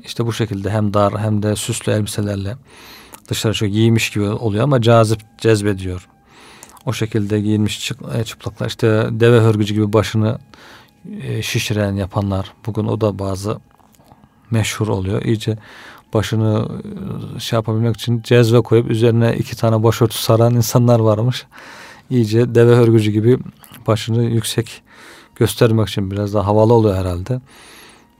İşte bu şekilde hem dar hem de süslü elbiselerle dışarı çok giymiş gibi oluyor ama cazip cezbediyor. O şekilde giyinmiş e, çıplaklar işte deve hörgücü gibi başını e, şişiren yapanlar bugün o da bazı meşhur oluyor. İyice başını e, şey yapabilmek için cezve koyup üzerine iki tane başörtü saran insanlar varmış. İyice deve hörgücü gibi başını yüksek göstermek için biraz daha havalı oluyor herhalde.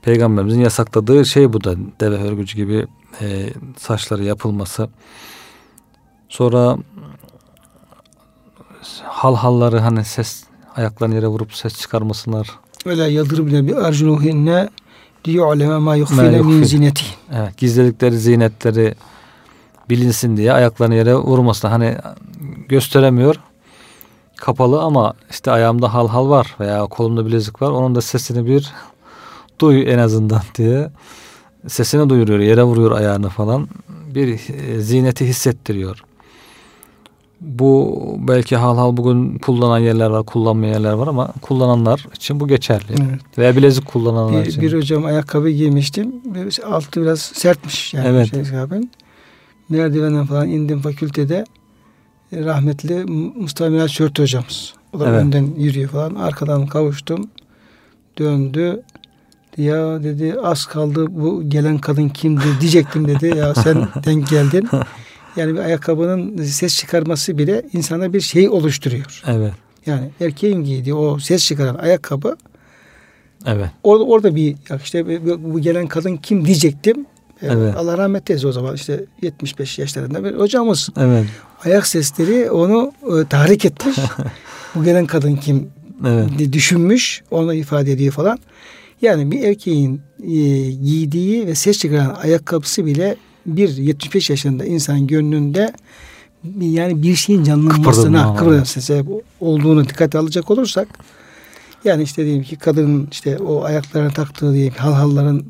Peygamberimizin yasakladığı şey bu da deve hörgücü gibi e, saçları yapılması. Sonra hal halları hani ses ayaklarını yere vurup ses çıkarmasınlar. Öyle yıldırım bir arjuluhinne liyu'leme ma yukhfine min zineti. Evet, gizledikleri zinetleri bilinsin diye ayaklarını yere vurmasına hani gösteremiyor. Kapalı ama işte ayağımda hal hal var veya kolumda bilezik var. Onun da sesini bir duy en azından diye sesini duyuruyor yere vuruyor ayağını falan. Bir e, zineti hissettiriyor. Bu belki hal hal bugün kullanan yerler var, kullanmayan yerler var ama kullananlar için bu geçerli. Evet. Veya bilezik kullananlar bir, için. Bir hocam ayakkabı giymiştim. Altı biraz sertmiş yani. Evet. Şey, Merdivenden falan indim fakültede. Rahmetli Mustafa Miraç Çört hocamız. O da evet. önden yürüyor falan. Arkadan kavuştum. Döndü. Ya dedi az kaldı bu gelen kadın kimdi diyecektim dedi. Ya sen denk geldin. Yani bir ayakkabının ses çıkarması bile insana bir şey oluşturuyor. Evet. Yani erkeğin giydiği o ses çıkaran ayakkabı Evet. Orada orada bir işte bu gelen kadın kim diyecektim. E, evet. Allah rahmet eylesin o zaman işte 75 yaşlarında bir hocamız. Evet. Ayak sesleri onu e, tahrik etmiş. bu gelen kadın kim evet. düşünmüş, onu ifade ediyor falan. Yani bir erkeğin e, giydiği ve ses çıkaran ayakkabısı bile bir 75 yaşında insan gönlünde yani bir şeyin canlanmasına kıpırdamasına sebep olduğunu dikkate alacak olursak yani işte diyelim ki kadının işte o ayaklarına taktığı diyelim halhalların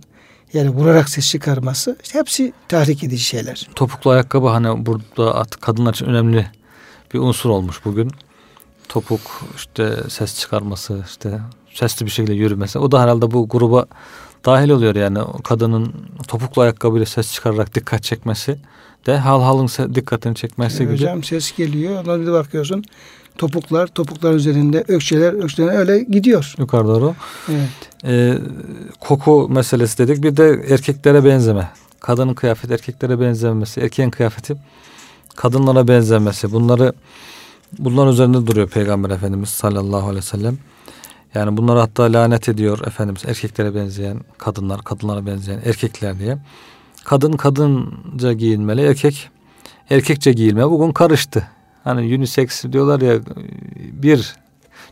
yani vurarak ses çıkarması işte hepsi tahrik edici şeyler. Topuklu ayakkabı hani burada kadınlar için önemli bir unsur olmuş bugün. Topuk işte ses çıkarması işte sesli bir şekilde yürümesi. O da herhalde bu gruba dahil oluyor yani kadının topuklu ayakkabıyla ses çıkararak dikkat çekmesi de hal halın dikkatini çekmesi gibi. Hocam ses geliyor. Ona bir bakıyorsun topuklar, topuklar üzerinde ökçeler, ökçeler öyle gidiyor. Yukarı doğru. Evet. Ee, koku meselesi dedik. Bir de erkeklere benzeme. Kadının kıyafeti erkeklere benzemesi, erkeğin kıyafeti kadınlara benzemesi. Bunları bunların üzerinde duruyor Peygamber Efendimiz sallallahu aleyhi ve sellem. Yani bunları hatta lanet ediyor Efendimiz erkeklere benzeyen kadınlar, kadınlara benzeyen erkekler diye. Kadın kadınca giyinmeli, erkek erkekçe giyinme bugün karıştı. Hani unisex diyorlar ya bir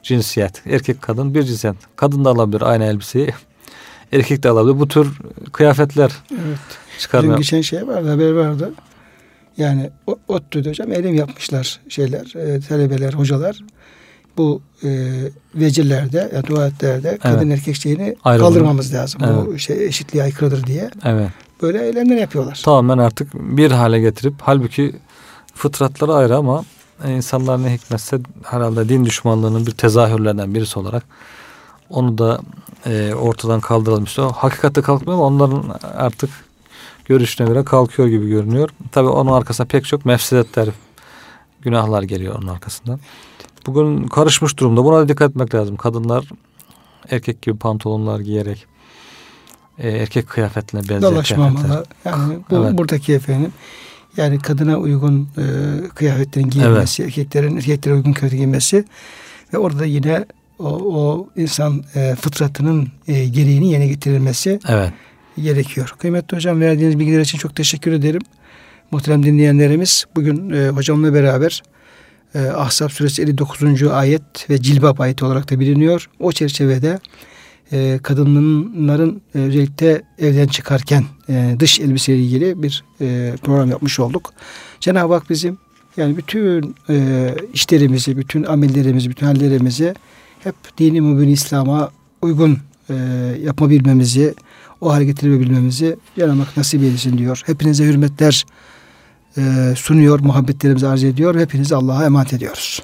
cinsiyet. Erkek kadın bir cinsiyet. Kadın da alabilir aynı elbiseyi. Erkek de alabilir. Bu tür kıyafetler evet. çıkarmaya. Dün geçen şey vardı haber vardı. Yani ODTÜ'de hocam elim yapmışlar şeyler, e, talebeler, hocalar. Bu e, vecillerde, yani duayetlerde evet. kadın erkek şeyini Ayrılma. kaldırmamız lazım. Evet. Bu şey eşitliğe aykırıdır diye. Evet. Böyle eylemler yapıyorlar. Tamamen artık bir hale getirip halbuki fıtratları ayrı ama insanlar ne hikmetse herhalde din düşmanlığının bir tezahürlerinden birisi olarak onu da e, ortadan kaldıralım istiyor. Hakikatte kalkmıyor ama onların artık görüşüne göre kalkıyor gibi görünüyor. Tabii onun arkasında pek çok mefsedetler, günahlar geliyor onun arkasından. Bugün karışmış durumda. Buna da dikkat etmek lazım. Kadınlar erkek gibi pantolonlar giyerek e, erkek kıyafetine benzer Dolaşmamalı. Yani bu, evet. buradaki efendim yani kadına uygun e, kıyafetlerin giyilmesi, evet. erkeklerin erkeklere uygun kıyafet giymesi ve orada yine o, o insan e, fıtratının e, gereğini yerine getirilmesi evet. gerekiyor. Kıymetli hocam verdiğiniz bilgiler için çok teşekkür ederim. Muhterem dinleyenlerimiz bugün e, hocamla beraber e, Ahzab suresi 59. ayet ve cilbab ayeti olarak da biliniyor. O çerçevede e, kadınların e, özellikle evden çıkarken e, dış elbiseyle ilgili bir e, program yapmış olduk. Cenab-ı Hak bizim yani bütün e, işlerimizi, bütün amellerimizi, bütün hallerimizi hep dini mübin İslam'a uygun e, yapabilmemizi, o hale getirebilmemizi Cenab-ı Hak nasip eylesin diyor. Hepinize hürmetler sunuyor, muhabbetlerimizi arz ediyor. Hepinizi Allah'a emanet ediyoruz.